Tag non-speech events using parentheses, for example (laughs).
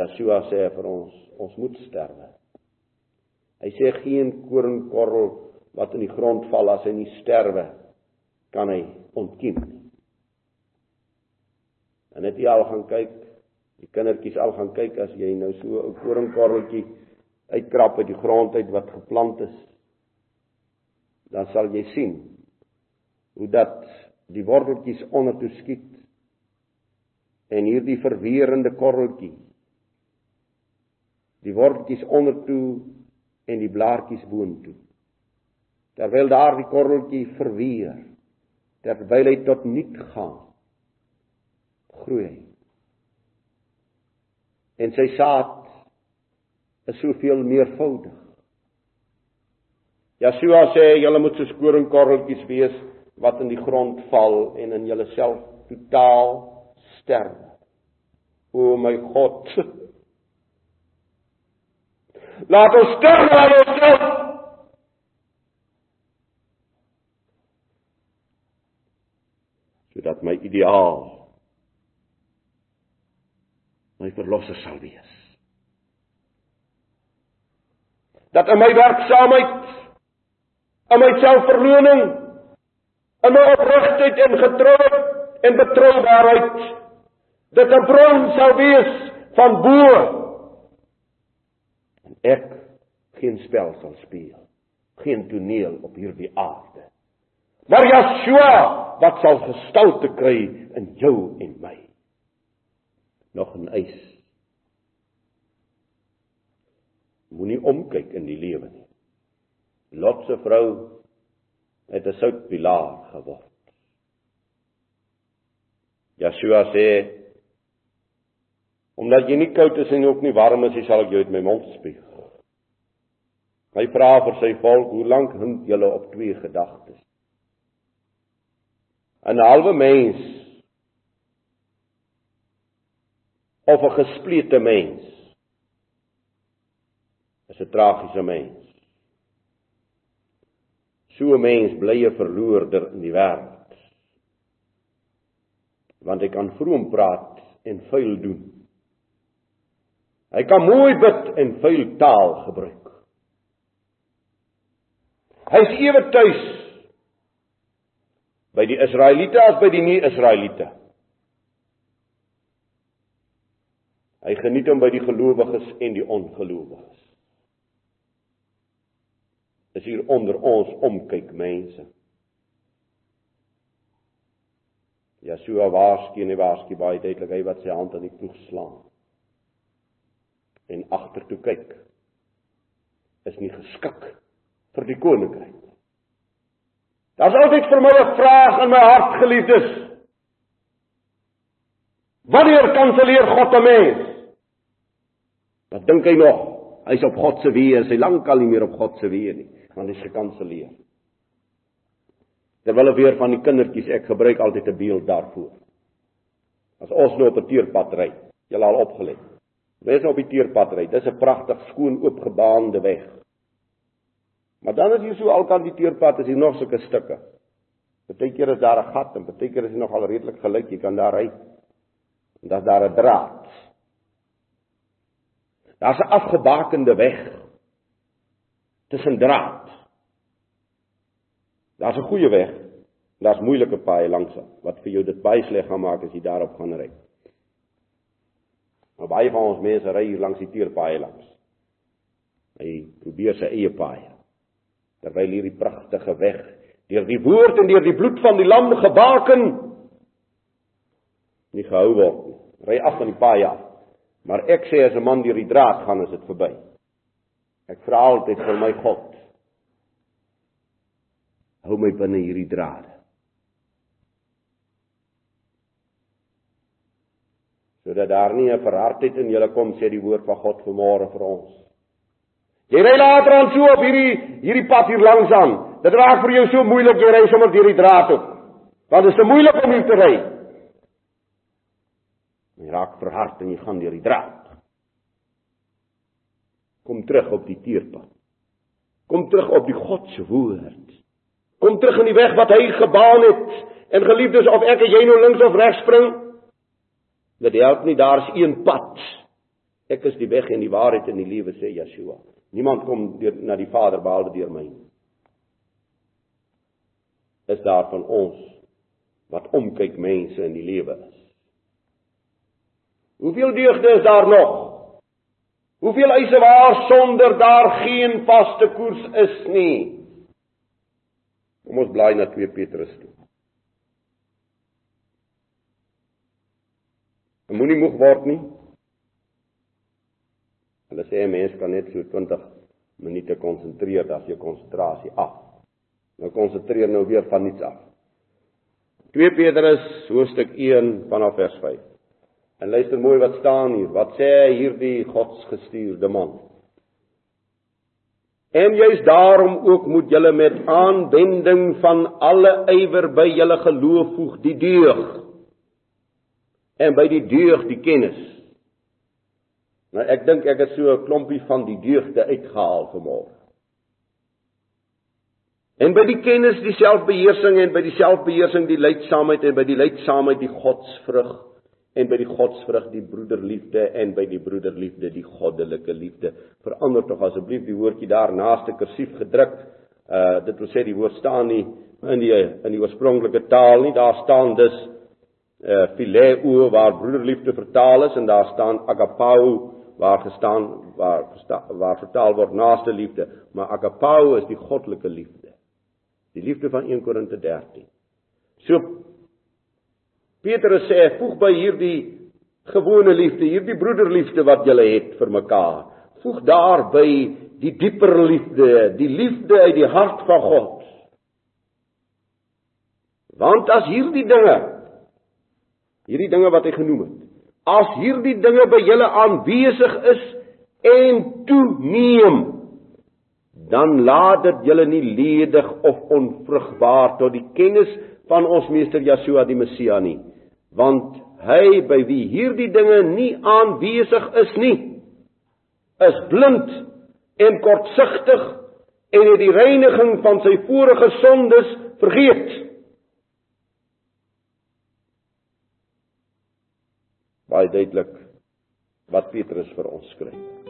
Yeshua sê vir ons, ons moet sterwe. Hy sê geen koringkorrel wat in die grond val as hy nie sterwe kan hy ontkiem nie. En net jy al gaan kyk, die kindertjies al gaan kyk as jy nou so 'n koringkorreltjie uitkrap uit die grond uit wat geplant is, dan sal jy sien hoe dat die worteltjies ondertoe skiet en hierdie verweerende korreltjie die worteltjies ondertoe en die blaartjies boontoe. Terwyl daardie korreltjie verweer terwyl hy tot niet gaan groei en sy saad is soveel meervoudig. Yeshua sê julle moet soos koringkorreltjies wees wat in die grond val en in julleself totaal sterwe. O my God (laughs) Laat ons sterwe aan onsself. Sodat my ideaal my verlosser sal wees. Dat in my werksaamheid, in my selfverloning, in my opregtheid en getrouheid en betroubaarheid dit 'n bron sal wees van bo ek geen spel sal speel, geen toneel op hierdie aarde. Maar Yeshua wat sal gestalte kry in jou en my. Nog 'n eis. Moenie omkyk in die lewe nie. Lot se vrou het 'n soutpilaar geword. Yeshua sê omdat jy nie koud is en ook nie warm is, sal ek jou uit my mond spuug. Hy vra vir sy volk, "Hoe lank hink julle op twee gedagtes?" 'n Halwe mens of 'n gesplete mens is 'n tragiese mens. So 'n mens bly 'n verloorder in die wêreld. Want hy kan vroom praat en vuil doen. Hy kan mooi bid en vuil taal gebruik. Hy's ewe tuis by die Israeliete as by die nie-Israeliete. Hy geniet hom by die gelowiges en die ongelowiges. Is hier onder ons omkyk mense. Yeshua waarskyn en waarskyn baie duidelik hy wat sy hand aan die ploeg slaan en agtertoe kyk is nie geskik vir die koninkryk. Daar's altyd vir my 'n vraag in my hart, geliefdes. Wanneer kanselleer God 'n mens? Wat dink hy nog? Hy's op God se weë, hy lankal nie meer op God se weë nie, want hy's gekanselleer. Terwyl weer van die kindertjies, ek gebruik altyd 'n beeld daarvoor. As ons nou op 'n teerpad ry, jy al opgelet. Wees op die teerpad ry. Dis 'n pragtig skoon oopgebaande weg. Maar dan is hier so alkant die teerpad is hier nog sulke stukke. Partykeer is daar 'n gat en partykeer is dit nog al redelik gelyk, jy kan daar ry. En dan daar 'n draad. Daar's 'n afgebakende weg tussen draad. Daar's 'n goeie weg. Daar's moeilike paaie langs wat vir jou dit baie sleg gaan maak as jy daarop gaan ry. Maar baie van ons mense ry hier langs die teerpaaie langs. Hy probeer sy eie paaie terwyl hierdie pragtige weg deur die woord en deur die bloed van die lam gebaken nie gehou word nie. Ry af van die paai af. Maar ek sê as 'n man deur die draad gaan, is dit verby. Ek vra altyd vir my God. Hou my binne hierdie draad. Sodat daar nie 'n verhardheid in julle kom sê die woord van God vanmôre vir ons. Jy ry later aan so op hierdie hierdie pad hier langs aan. Dit raak vir jou so moeilik jy ry sommer deur die draad op. Want dit is te moeilik om hier te ry. Jy raak verhard en jy gaan deur die draad. Kom terug op die teerpad. Kom terug op die God se woord. Kom terug in die weg wat hy gebaan het. En geliefdes of ek en jy nou links of regs spring, dit help nie, daar's een pad. Ek is die weg en die waarheid en die lewe sê Yeshua. Niemand kom deur na die Vader behalwe deur my. Is daar van ons wat omkyk mense in die lewe is. Hoeveel deugde is daar nog? Hoeveel eise waar sonder daar geen vaste koers is nie? Kom ons blaai na 2 Petrus toe. Moenie moeg word nie. Hulle sê 'n mens kan net so 20 minute konsentreer, is jou konsentrasie af. Nou konsentreer nou weer van iets af. 2 Petrus hoofstuk 1 vanaf vers 5. En luister mooi wat staan hier. Wat sê hierdie godsgestuurde man? En juis daarom ook moet julle met aanwending van alle ywer by julle geloof voeg die deug. En by die deug die kennis. Nou ek dink ek het so 'n klompie van die deugde uitgehaal vanmôre. En by die kennis die selfbeheersing en by die selfbeheersing die leidsaamheid en by die leidsaamheid die godsvrug en by die godsvrug die broederliefde en by die broederliefde die goddelike liefde. Verander tog asseblief die woordjie daar naaste kursief gedruk. Uh dit wil sê die woord staan nie in die in die oorspronklike taal nie. Daar staan dus uh phileo waar broederliefde vertaal is en daar staan agapao waar gestaan waar waar vertaal word naaste liefde, maar agapao is die goddelike liefde. Die liefde van 1 Korinte 13. So Petrus sê voeg by hierdie gewone liefde, hierdie broederliefde wat jy het vir mekaar. Voeg daarby die dieper liefde, die liefde uit die hart van God. Want as hierdie dinge hierdie dinge wat hy genoem het, as hierdie dinge by julle aanwesig is en toeneem dan laat dit julle nie ledig of onvrugbaar tot die kennis van ons meester Yeshua die Messia nie. Want hy by wie hierdie dinge nie aanwesig is nie is blind en kortsigtig en het die reiniging van sy vorige sondes vergeet baie duidelik wat Petrus vir ons skryf.